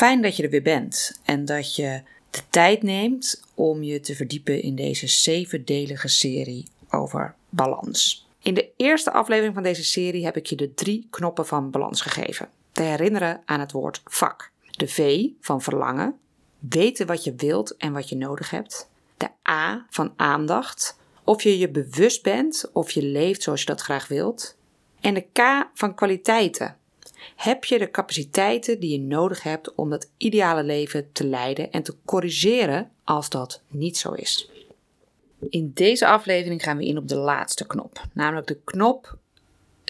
Fijn dat je er weer bent en dat je de tijd neemt om je te verdiepen in deze zevendelige serie over balans. In de eerste aflevering van deze serie heb ik je de drie knoppen van balans gegeven. Te herinneren aan het woord vak. De V van verlangen, weten wat je wilt en wat je nodig hebt. De A van aandacht, of je je bewust bent of je leeft zoals je dat graag wilt. En de K van kwaliteiten. Heb je de capaciteiten die je nodig hebt om dat ideale leven te leiden en te corrigeren als dat niet zo is? In deze aflevering gaan we in op de laatste knop, namelijk de knop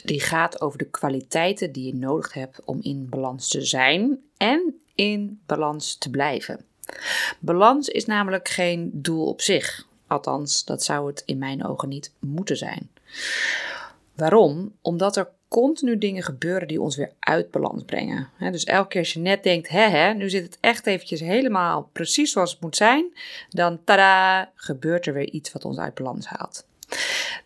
die gaat over de kwaliteiten die je nodig hebt om in balans te zijn en in balans te blijven. Balans is namelijk geen doel op zich. Althans, dat zou het in mijn ogen niet moeten zijn. Waarom? Omdat er continu dingen gebeuren die ons weer uit balans brengen. dus elke keer als je net denkt, hè, hè, nu zit het echt eventjes helemaal precies zoals het moet zijn, dan tada, gebeurt er weer iets wat ons uit balans haalt.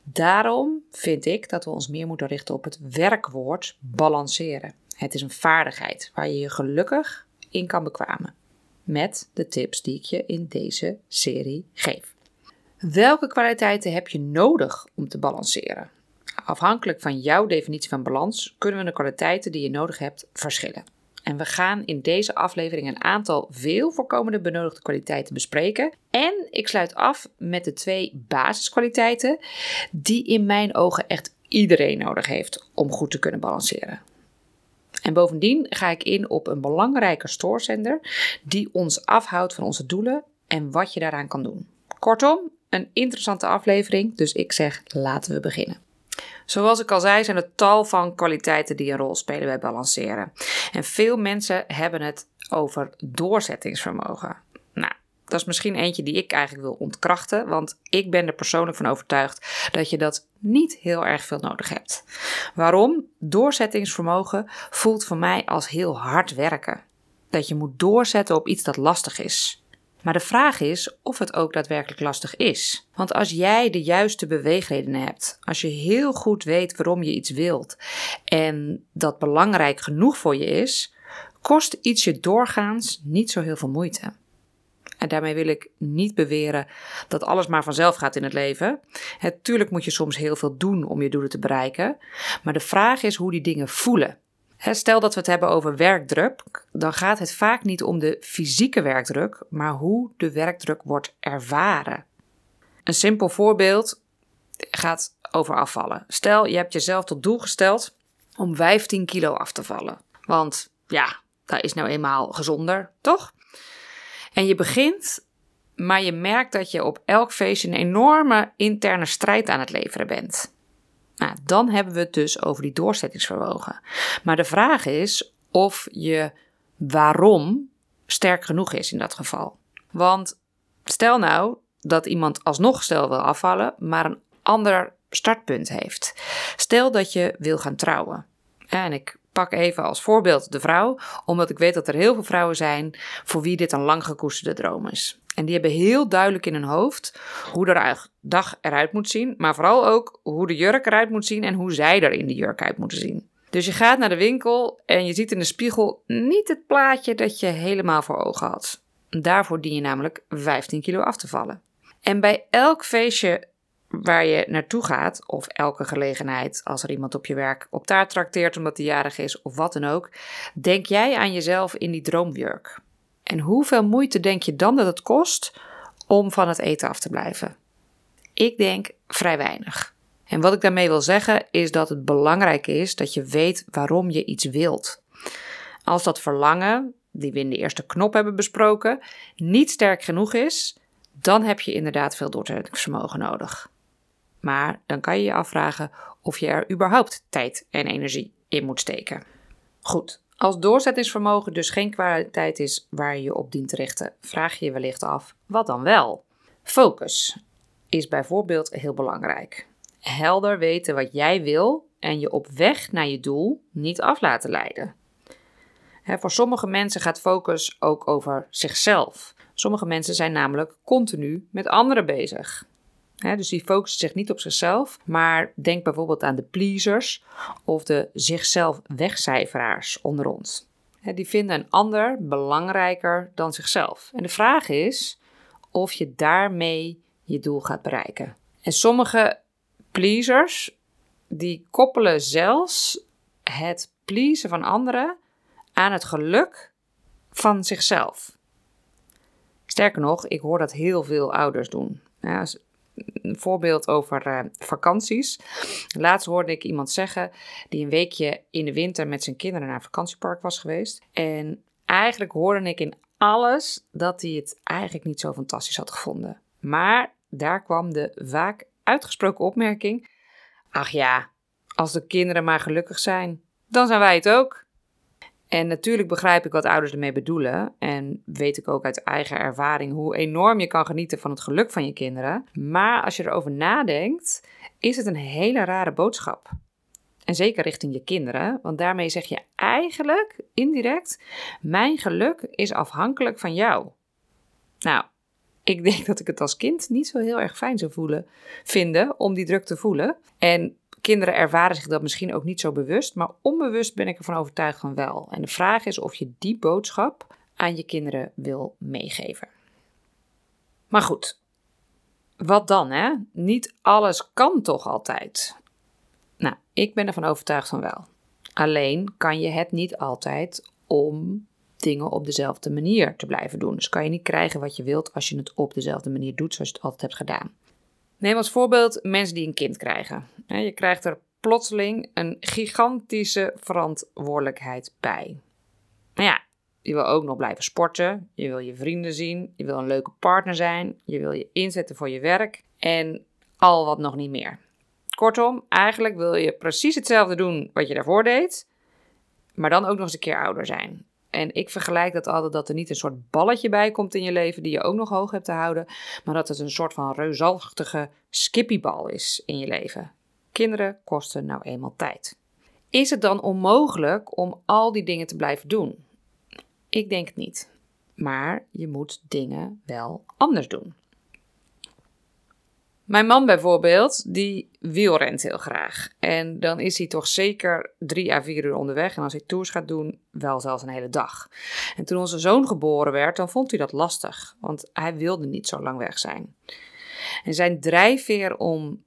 Daarom vind ik dat we ons meer moeten richten op het werkwoord balanceren. Het is een vaardigheid waar je je gelukkig in kan bekwamen. Met de tips die ik je in deze serie geef. Welke kwaliteiten heb je nodig om te balanceren? Afhankelijk van jouw definitie van balans kunnen we de kwaliteiten die je nodig hebt verschillen. En we gaan in deze aflevering een aantal veel voorkomende benodigde kwaliteiten bespreken. En ik sluit af met de twee basiskwaliteiten die in mijn ogen echt iedereen nodig heeft om goed te kunnen balanceren. En bovendien ga ik in op een belangrijke stoorzender die ons afhoudt van onze doelen en wat je daaraan kan doen. Kortom, een interessante aflevering, dus ik zeg laten we beginnen. Zoals ik al zei, zijn er tal van kwaliteiten die een rol spelen bij balanceren. En veel mensen hebben het over doorzettingsvermogen. Nou, dat is misschien eentje die ik eigenlijk wil ontkrachten, want ik ben er persoonlijk van overtuigd dat je dat niet heel erg veel nodig hebt. Waarom? Doorzettingsvermogen voelt voor mij als heel hard werken. Dat je moet doorzetten op iets dat lastig is. Maar de vraag is of het ook daadwerkelijk lastig is. Want als jij de juiste beweegredenen hebt, als je heel goed weet waarom je iets wilt en dat belangrijk genoeg voor je is, kost iets je doorgaans niet zo heel veel moeite. En daarmee wil ik niet beweren dat alles maar vanzelf gaat in het leven. Natuurlijk moet je soms heel veel doen om je doelen te bereiken. Maar de vraag is hoe die dingen voelen. Stel dat we het hebben over werkdruk, dan gaat het vaak niet om de fysieke werkdruk, maar hoe de werkdruk wordt ervaren. Een simpel voorbeeld gaat over afvallen. Stel, je hebt jezelf tot doel gesteld om 15 kilo af te vallen. Want ja, dat is nou eenmaal gezonder, toch? En je begint, maar je merkt dat je op elk feestje een enorme interne strijd aan het leveren bent. Nou, dan hebben we het dus over die doorzettingsvermogen. Maar de vraag is of je waarom sterk genoeg is in dat geval. Want stel nou dat iemand alsnog stel wil afvallen, maar een ander startpunt heeft. Stel dat je wil gaan trouwen. En ik pak even als voorbeeld de vrouw, omdat ik weet dat er heel veel vrouwen zijn voor wie dit een lang gekoesterde droom is. En die hebben heel duidelijk in hun hoofd hoe de dag eruit moet zien, maar vooral ook hoe de jurk eruit moet zien en hoe zij er in de jurk uit moeten zien. Dus je gaat naar de winkel en je ziet in de spiegel niet het plaatje dat je helemaal voor ogen had. Daarvoor dien je namelijk 15 kilo af te vallen. En bij elk feestje waar je naartoe gaat, of elke gelegenheid als er iemand op je werk op taart trakteert omdat hij jarig is of wat dan ook, denk jij aan jezelf in die droomjurk. En hoeveel moeite denk je dan dat het kost om van het eten af te blijven? Ik denk vrij weinig. En wat ik daarmee wil zeggen is dat het belangrijk is dat je weet waarom je iets wilt. Als dat verlangen, die we in de eerste knop hebben besproken, niet sterk genoeg is, dan heb je inderdaad veel doorzettingsvermogen nodig. Maar dan kan je je afvragen of je er überhaupt tijd en energie in moet steken. Goed, als doorzettingsvermogen dus geen kwaliteit is waar je je op dient te richten, vraag je je wellicht af: wat dan wel? Focus is bijvoorbeeld heel belangrijk. Helder weten wat jij wil en je op weg naar je doel niet af laten leiden. voor sommige mensen gaat focus ook over zichzelf. Sommige mensen zijn namelijk continu met anderen bezig dus die focussen zich niet op zichzelf, maar denk bijvoorbeeld aan de pleasers of de zichzelf wegcijferaars onder ons. Die vinden een ander belangrijker dan zichzelf. En de vraag is of je daarmee je doel gaat bereiken. En sommige pleasers, die koppelen zelfs het pleasen van anderen aan het geluk van zichzelf. Sterker nog, ik hoor dat heel veel ouders doen. Ja, een voorbeeld over uh, vakanties. Laatst hoorde ik iemand zeggen die een weekje in de winter met zijn kinderen naar een vakantiepark was geweest. En eigenlijk hoorde ik in alles dat hij het eigenlijk niet zo fantastisch had gevonden. Maar daar kwam de vaak uitgesproken opmerking: Ach ja, als de kinderen maar gelukkig zijn, dan zijn wij het ook. En natuurlijk begrijp ik wat ouders ermee bedoelen. En weet ik ook uit eigen ervaring hoe enorm je kan genieten van het geluk van je kinderen. Maar als je erover nadenkt, is het een hele rare boodschap. En zeker richting je kinderen, want daarmee zeg je eigenlijk indirect: Mijn geluk is afhankelijk van jou. Nou, ik denk dat ik het als kind niet zo heel erg fijn zou voelen, vinden om die druk te voelen. En kinderen ervaren zich dat misschien ook niet zo bewust, maar onbewust ben ik ervan overtuigd van wel. En de vraag is of je die boodschap aan je kinderen wil meegeven. Maar goed, wat dan hè? Niet alles kan toch altijd? Nou, ik ben ervan overtuigd van wel. Alleen kan je het niet altijd om dingen op dezelfde manier te blijven doen. Dus kan je niet krijgen wat je wilt als je het op dezelfde manier doet zoals je het altijd hebt gedaan. Neem als voorbeeld mensen die een kind krijgen. Je krijgt er plotseling een gigantische verantwoordelijkheid bij. Maar ja, je wil ook nog blijven sporten, je wil je vrienden zien, je wil een leuke partner zijn, je wil je inzetten voor je werk en al wat nog niet meer. Kortom, eigenlijk wil je precies hetzelfde doen wat je daarvoor deed, maar dan ook nog eens een keer ouder zijn. En ik vergelijk dat altijd dat er niet een soort balletje bij komt in je leven die je ook nog hoog hebt te houden, maar dat het een soort van reusachtige skippybal is in je leven. Kinderen kosten nou eenmaal tijd. Is het dan onmogelijk om al die dingen te blijven doen? Ik denk het niet. Maar je moet dingen wel anders doen. Mijn man bijvoorbeeld, die wielrent heel graag. En dan is hij toch zeker drie à vier uur onderweg. En als hij tours gaat doen, wel zelfs een hele dag. En toen onze zoon geboren werd, dan vond hij dat lastig. Want hij wilde niet zo lang weg zijn. En zijn drijfveer om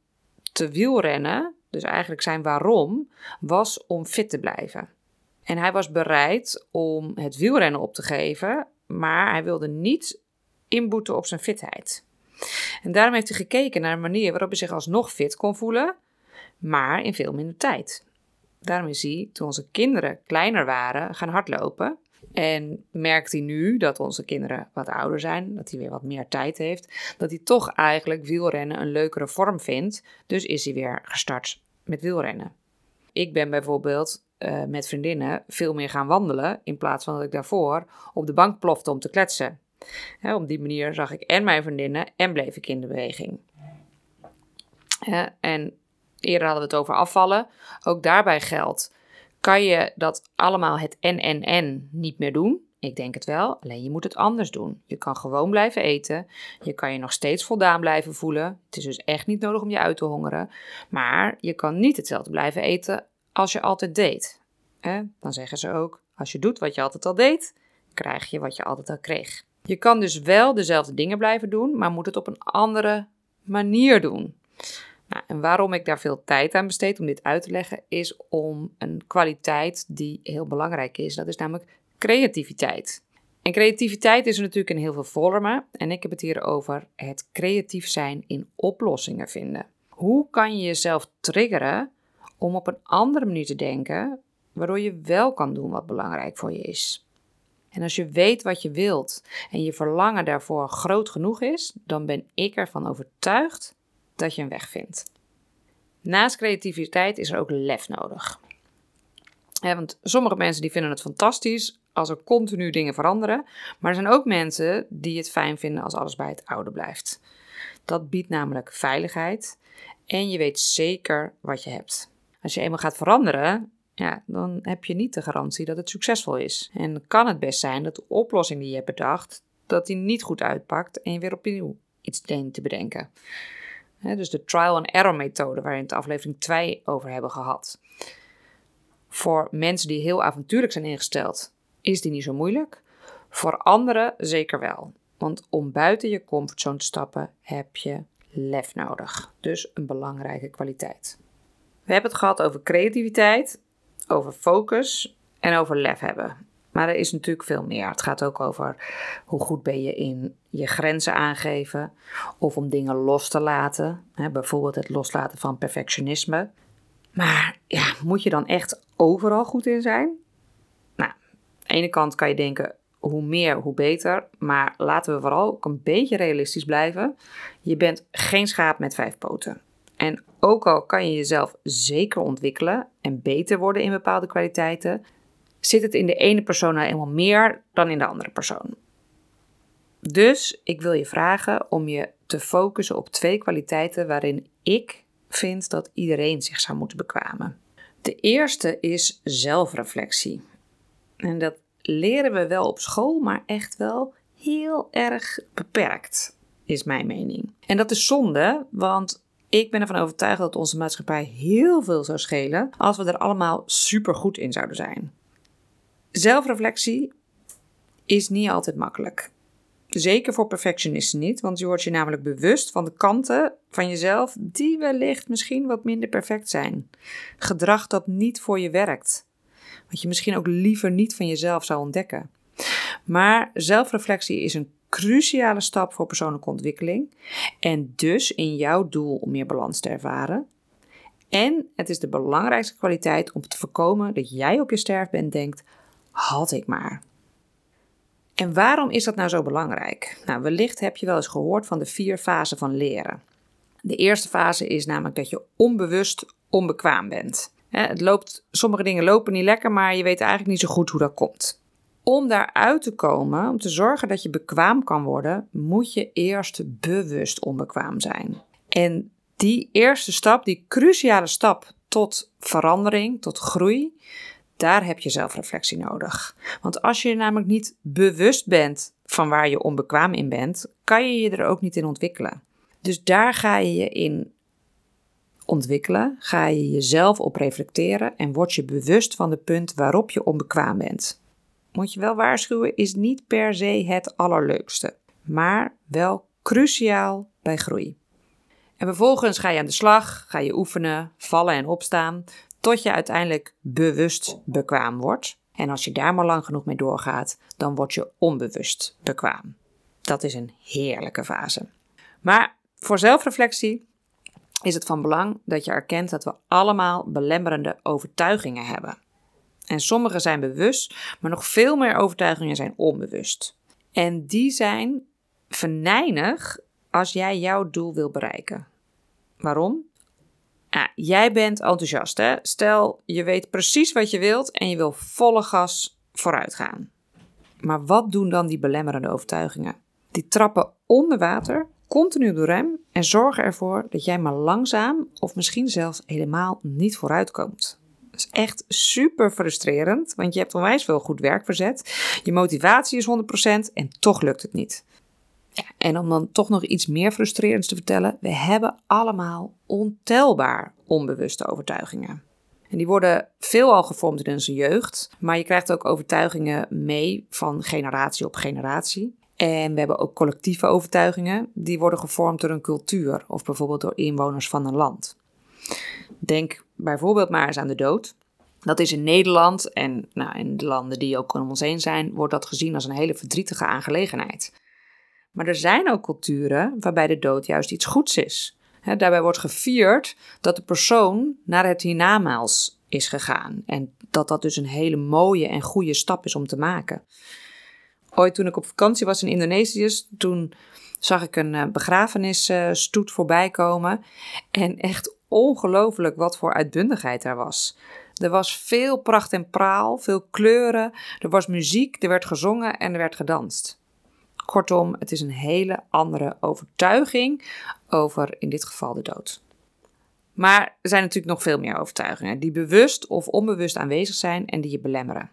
te wielrennen, dus eigenlijk zijn waarom, was om fit te blijven. En hij was bereid om het wielrennen op te geven, maar hij wilde niet inboeten op zijn fitheid. En daarom heeft hij gekeken naar een manier waarop hij zich alsnog fit kon voelen, maar in veel minder tijd. Daarom is hij, toen onze kinderen kleiner waren, gaan hardlopen. En merkt hij nu dat onze kinderen wat ouder zijn, dat hij weer wat meer tijd heeft, dat hij toch eigenlijk wielrennen een leukere vorm vindt. Dus is hij weer gestart met wielrennen. Ik ben bijvoorbeeld uh, met vriendinnen veel meer gaan wandelen in plaats van dat ik daarvoor op de bank plofte om te kletsen op die manier zag ik en mijn vriendinnen en bleef ik in de beweging. en eerder hadden we het over afvallen. Ook daarbij geldt, kan je dat allemaal het en en en niet meer doen? Ik denk het wel, alleen je moet het anders doen. Je kan gewoon blijven eten. Je kan je nog steeds voldaan blijven voelen. Het is dus echt niet nodig om je uit te hongeren. Maar je kan niet hetzelfde blijven eten als je altijd deed. Dan zeggen ze ook, als je doet wat je altijd al deed, krijg je wat je altijd al kreeg. Je kan dus wel dezelfde dingen blijven doen, maar moet het op een andere manier doen. Nou, en waarom ik daar veel tijd aan besteed om dit uit te leggen, is om een kwaliteit die heel belangrijk is. Dat is namelijk creativiteit. En creativiteit is er natuurlijk in heel veel vormen. En ik heb het hier over het creatief zijn in oplossingen vinden. Hoe kan je jezelf triggeren om op een andere manier te denken, waardoor je wel kan doen wat belangrijk voor je is? En als je weet wat je wilt en je verlangen daarvoor groot genoeg is, dan ben ik ervan overtuigd dat je een weg vindt. Naast creativiteit is er ook lef nodig. want sommige mensen die vinden het fantastisch als er continu dingen veranderen, maar er zijn ook mensen die het fijn vinden als alles bij het oude blijft. Dat biedt namelijk veiligheid en je weet zeker wat je hebt. Als je eenmaal gaat veranderen, ja, dan heb je niet de garantie dat het succesvol is. En kan het best zijn dat de oplossing die je hebt bedacht, dat die niet goed uitpakt en je weer opnieuw iets denkt te bedenken. dus de trial and error methode waar we in het aflevering 2 over hebben gehad. Voor mensen die heel avontuurlijk zijn ingesteld, is die niet zo moeilijk. Voor anderen zeker wel. Want om buiten je comfortzone te stappen heb je lef nodig. Dus een belangrijke kwaliteit. We hebben het gehad over creativiteit, over focus en over lef hebben. Maar er is natuurlijk veel meer. Het gaat ook over hoe goed ben je in je grenzen aangeven of om dingen los te laten. Hè, bijvoorbeeld het loslaten van perfectionisme. Maar ja, moet je dan echt overal goed in zijn? Nou, aan de ene kant kan je denken, hoe meer, hoe beter. Maar laten we vooral ook een beetje realistisch blijven. Je bent geen schaap met vijf poten. En ook al kan je jezelf zeker ontwikkelen en beter worden in bepaalde kwaliteiten, zit het in de ene persoon nou eenmaal meer dan in de andere persoon. Dus ik wil je vragen om je te focussen op twee kwaliteiten waarin ik vind dat iedereen zich zou moeten bekwamen. De eerste is zelfreflectie. En dat leren we wel op school, maar echt wel heel erg beperkt, is mijn mening. En dat is zonde, want ik ben ervan overtuigd dat onze maatschappij heel veel zou schelen als we er allemaal super goed in zouden zijn. Zelfreflectie is niet altijd makkelijk. Zeker voor perfectionisten niet, want je wordt je namelijk bewust van de kanten van jezelf die wellicht misschien wat minder perfect zijn. Gedrag dat niet voor je werkt. Wat je misschien ook liever niet van jezelf zou ontdekken. Maar zelfreflectie is een cruciale stap voor persoonlijke ontwikkeling en dus in jouw doel om meer balans te ervaren. En het is de belangrijkste kwaliteit om te voorkomen dat jij op je sterfbed denkt: had ik maar. En waarom is dat nou zo belangrijk? Nou, wellicht heb je wel eens gehoord van de vier fasen van leren. De eerste fase is namelijk dat je onbewust onbekwaam bent. Het loopt, sommige dingen lopen niet lekker, maar je weet eigenlijk niet zo goed hoe dat komt. Om daaruit te komen, om te zorgen dat je bekwaam kan worden, moet je eerst bewust onbekwaam zijn. En die eerste stap, die cruciale stap tot verandering, tot groei, daar heb je zelfreflectie nodig. Want als je namelijk niet bewust bent van waar je onbekwaam in bent, kan je je er ook niet in ontwikkelen. Dus daar ga je je in ontwikkelen, ga je jezelf op reflecteren en word je bewust van de punt waarop je onbekwaam bent. Moet je wel waarschuwen, is niet per se het allerleukste, maar wel cruciaal bij groei. En vervolgens ga je aan de slag, ga je oefenen, vallen en opstaan, tot je uiteindelijk bewust bekwaam wordt. En als je daar maar lang genoeg mee doorgaat, dan word je onbewust bekwaam. Dat is een heerlijke fase. Maar voor zelfreflectie is het van belang dat je erkent dat we allemaal belemmerende overtuigingen hebben. En sommige zijn bewust, maar nog veel meer overtuigingen zijn onbewust. En die zijn venijnig als jij jouw doel wil bereiken. Waarom? Jij bent enthousiast. Hè? Stel, je weet precies wat je wilt en je wil volle gas vooruit gaan. Maar wat doen dan die belemmerende overtuigingen? Die trappen onder water continu door rem en zorgen ervoor dat jij maar langzaam of misschien zelfs helemaal niet vooruitkomt. Is echt super frustrerend, want je hebt onwijs veel goed werk verzet. Je motivatie is 100% en toch lukt het niet. Ja, en om dan toch nog iets meer frustrerends te vertellen, we hebben allemaal ontelbaar onbewuste overtuigingen. En die worden veelal gevormd in onze jeugd, maar je krijgt ook overtuigingen mee van generatie op generatie. En we hebben ook collectieve overtuigingen, die worden gevormd door een cultuur of bijvoorbeeld door inwoners van een land. Denk bijvoorbeeld maar eens aan de dood. Dat is in Nederland en nou, in de landen die ook om ons heen zijn, wordt dat gezien als een hele verdrietige aangelegenheid. Maar er zijn ook culturen waarbij de dood juist iets goeds is. daarbij wordt gevierd dat de persoon naar het hiernamaals is gegaan. En dat dat dus een hele mooie en goede stap is om te maken. Ooit toen ik op vakantie was in Indonesië, toen zag ik een eh, begrafenisstoet voorbij komen. En echt ongelooflijk wat voor uitbundigheid er was. Er was veel pracht en praal, veel kleuren, er was muziek, er werd gezongen en er werd gedanst. Kortom, het is een hele andere overtuiging over in dit geval de dood. Maar er zijn natuurlijk nog veel meer overtuigingen die bewust of onbewust aanwezig zijn en die je belemmeren.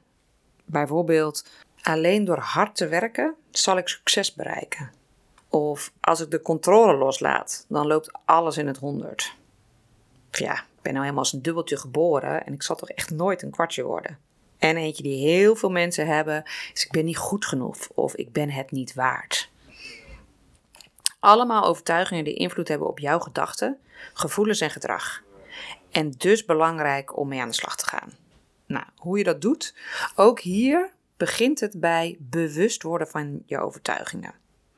Bijvoorbeeld, alleen door hard te werken zal ik succes bereiken. Of als ik de controle loslaat, dan loopt alles in het honderd. Ja, ik ben nou helemaal als een dubbeltje geboren en ik zal toch echt nooit een kwartje worden. En eentje die heel veel mensen hebben is ik ben niet goed genoeg of ik ben het niet waard. Allemaal overtuigingen die invloed hebben op jouw gedachten, gevoelens en gedrag. En dus belangrijk om mee aan de slag te gaan. Nou, hoe je dat doet? Ook hier begint het bij bewust worden van je overtuigingen.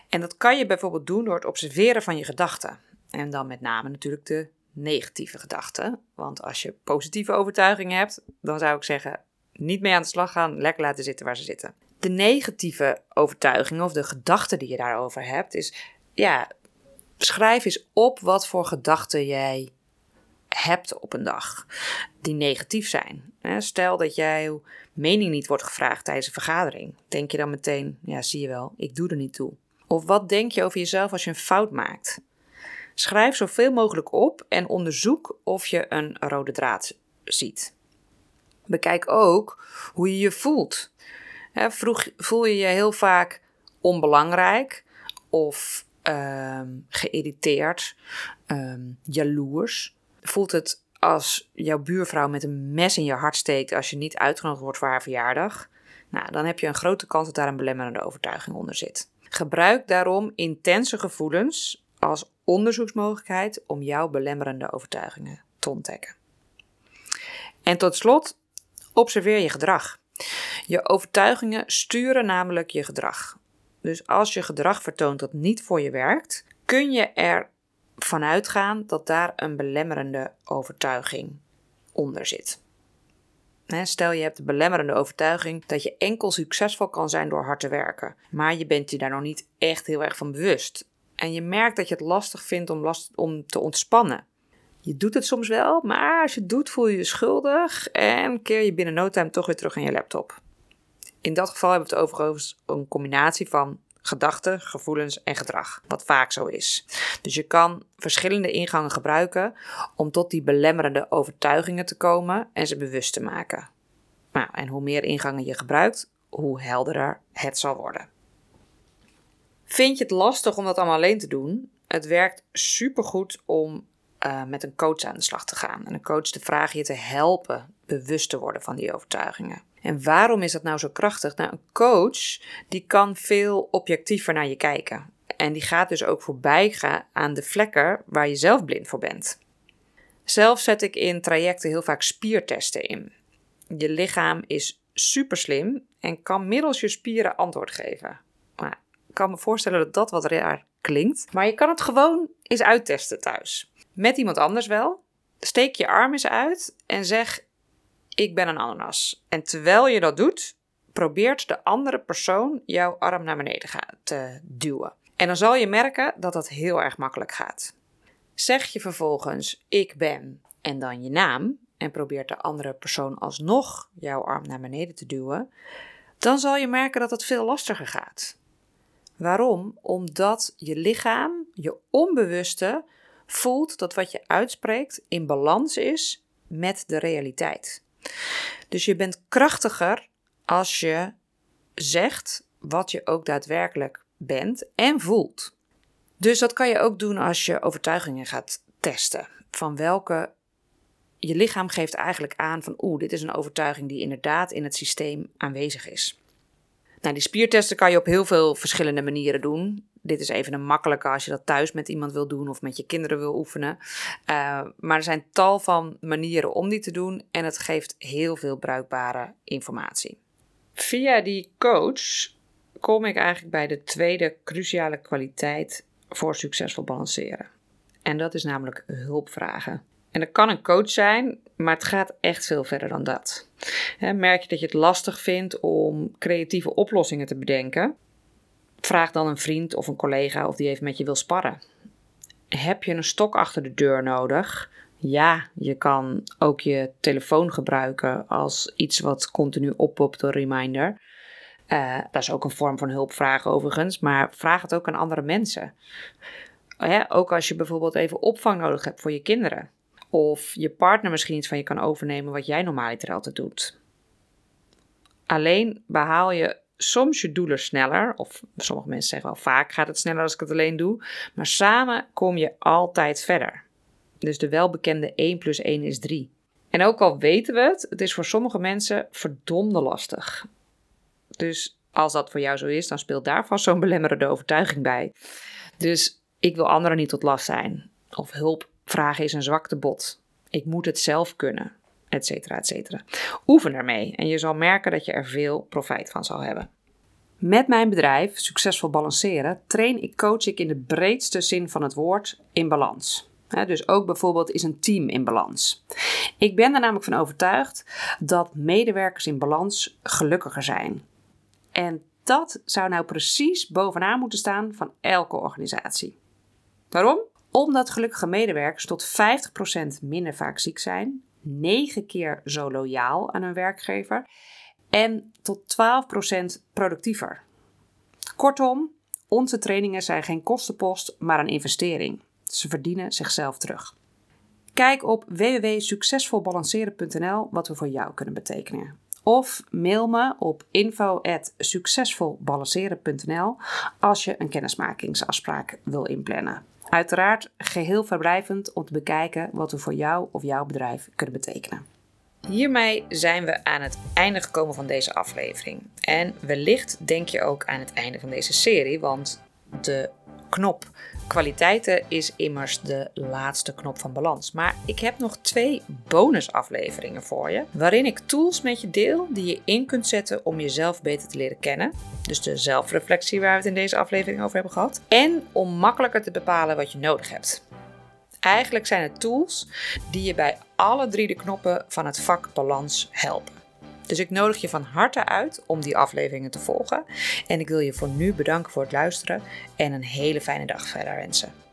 En dat kan je bijvoorbeeld doen door het observeren van je gedachten. En dan met name natuurlijk de negatieve gedachten. Want als je positieve overtuigingen hebt, dan zou ik zeggen: niet mee aan de slag gaan, lekker laten zitten waar ze zitten. De negatieve overtuigingen of de gedachten die je daarover hebt, is ja, schrijf eens op wat voor gedachten jij hebt op een dag die negatief zijn. Stel dat jouw mening niet wordt gevraagd tijdens een vergadering. Denk je dan meteen, ja, zie je wel, ik doe er niet toe. Of wat denk je over jezelf als je een fout maakt? Schrijf zoveel mogelijk op en onderzoek of je een rode draad ziet. Bekijk ook hoe je je voelt. vroeg, voel je je heel vaak onbelangrijk of uh, geïrriteerd, um, jaloers? Voelt het als jouw buurvrouw met een mes in je hart steekt als je niet uitgenodigd wordt voor haar verjaardag? Nou, dan heb je een grote kans dat daar een belemmerende overtuiging onder zit. Gebruik daarom intense gevoelens als onderzoeksmogelijkheid om jouw belemmerende overtuigingen te ontdekken. En tot slot, observeer je gedrag. Je overtuigingen sturen namelijk je gedrag. Dus als je gedrag vertoont dat niet voor je werkt, kun je er vanuit gaan dat daar een belemmerende overtuiging onder zit. Stel je hebt de belemmerende overtuiging dat je enkel succesvol kan zijn door hard te werken, maar je bent je daar nog niet echt heel erg van bewust. En je merkt dat je het lastig vindt om, om te ontspannen. Je doet het soms wel, maar als je het doet voel je je schuldig en keer je binnen no time toch weer terug aan je laptop. In dat geval hebben we het overigens een combinatie van gedachten, gevoelens en gedrag, wat vaak zo is. Dus je kan verschillende ingangen gebruiken om tot die belemmerende overtuigingen te komen en ze bewust te maken. Nou, en hoe meer ingangen je gebruikt, hoe helderder het zal worden. Vind je het lastig om dat allemaal alleen te doen? Het werkt supergoed om uh, met een coach aan de slag te gaan. En een coach te vragen je te helpen bewust te worden van die overtuigingen. En waarom is dat nou zo krachtig? Nou, een coach die kan veel objectiever naar je kijken. En die gaat dus ook voorbij gaan aan de vlekken waar je zelf blind voor bent. Zelf zet ik in trajecten heel vaak spiertesten in. Je lichaam is super slim en kan middels je spieren antwoord geven. Kan me voorstellen dat dat wat raar klinkt, maar je kan het gewoon eens uittesten thuis. Met iemand anders wel. Steek je arm eens uit en zeg: ik ben een ananas. En terwijl je dat doet, probeert de andere persoon jouw arm naar beneden te duwen. En dan zal je merken dat dat heel erg makkelijk gaat. Zeg je vervolgens ik ben en dan je naam en probeert de andere persoon alsnog jouw arm naar beneden te duwen, dan zal je merken dat het veel lastiger gaat. Waarom? Omdat je lichaam, je onbewuste, voelt dat wat je uitspreekt in balans is met de realiteit. Dus je bent krachtiger als je zegt wat je ook daadwerkelijk bent en voelt. Dus dat kan je ook doen als je overtuigingen gaat testen. Van welke je lichaam geeft eigenlijk aan van oeh, dit is een overtuiging die inderdaad in het systeem aanwezig is. Nou, die spiertesten kan je op heel veel verschillende manieren doen dit is even een makkelijke als je dat thuis met iemand wil doen of met je kinderen wil oefenen. Uh, maar er zijn tal van manieren om die te doen en het geeft heel veel bruikbare informatie. Via die coach kom ik eigenlijk bij de tweede cruciale kwaliteit voor succesvol balanceren. En dat is namelijk hulpvragen. En dat kan een coach zijn, maar het gaat echt veel verder dan dat. merk je dat je het lastig vindt om creatieve oplossingen te bedenken? Vraag dan een vriend of een collega of die even met je wil sparren. Heb je een stok achter de deur nodig? Ja, je kan ook je telefoon gebruiken als iets wat continu oppopt, een reminder. Uh, dat is ook een vorm van hulpvragen overigens, maar vraag het ook aan andere mensen. ook als je bijvoorbeeld even opvang nodig hebt voor je kinderen. Of je partner misschien iets van je kan overnemen wat jij normaal altijd doet. Alleen behaal je soms je doelen sneller, of sommige mensen zeggen wel vaak gaat het sneller als ik het alleen doe, maar samen kom je altijd verder. Dus de welbekende 1 plus 1 is 3. En ook al weten we het, het is voor sommige mensen verdomde lastig. Dus als dat voor jou zo is, dan speelt daar vast zo'n belemmerende overtuiging bij. Dus ik wil anderen niet tot last zijn. Of hulp vragen is een zwakte bot. Ik moet het zelf kunnen, et cetera. Oefen ermee en je zal merken dat je er veel profijt van zal hebben. Met mijn bedrijf, Succesvol Balanceren, train ik, coach ik in de breedste zin van het woord in balans. dus ook bijvoorbeeld is een team in balans. Ik ben er namelijk van overtuigd dat medewerkers in balans gelukkiger zijn. En dat zou nou precies bovenaan moeten staan van elke organisatie. Waarom? Omdat gelukkige medewerkers tot 50% minder vaak ziek zijn, 9 keer zo loyaal aan hun werkgever en tot 12% productiever. Kortom, onze trainingen zijn geen kostenpost, maar een investering. Ze verdienen zichzelf terug. Kijk op www.succesvolbalanceren.nl wat we voor jou kunnen betekenen. Of mail me op info.succesvolbalanceren.nl als je een kennismakingsafspraak wil inplannen. Uiteraard geheel verblijvend om te bekijken wat we voor jou of jouw bedrijf kunnen betekenen. Hiermee zijn we aan het einde gekomen van deze aflevering. En wellicht denk je ook aan het einde van deze serie, want de knop kwaliteiten is immers de laatste knop van balans. Maar ik heb nog twee bonusafleveringen voor je, waarin ik tools met je deel die je in kunt zetten om jezelf beter te leren kennen. Dus de zelfreflectie waar we het in deze aflevering over hebben gehad. En om makkelijker te bepalen wat je nodig hebt. Eigenlijk zijn het tools die je bij alle drie de knoppen van het vak balans helpen. Dus ik nodig je van harte uit om die afleveringen te volgen. En ik wil je voor nu bedanken voor het luisteren en een hele fijne dag verder wensen.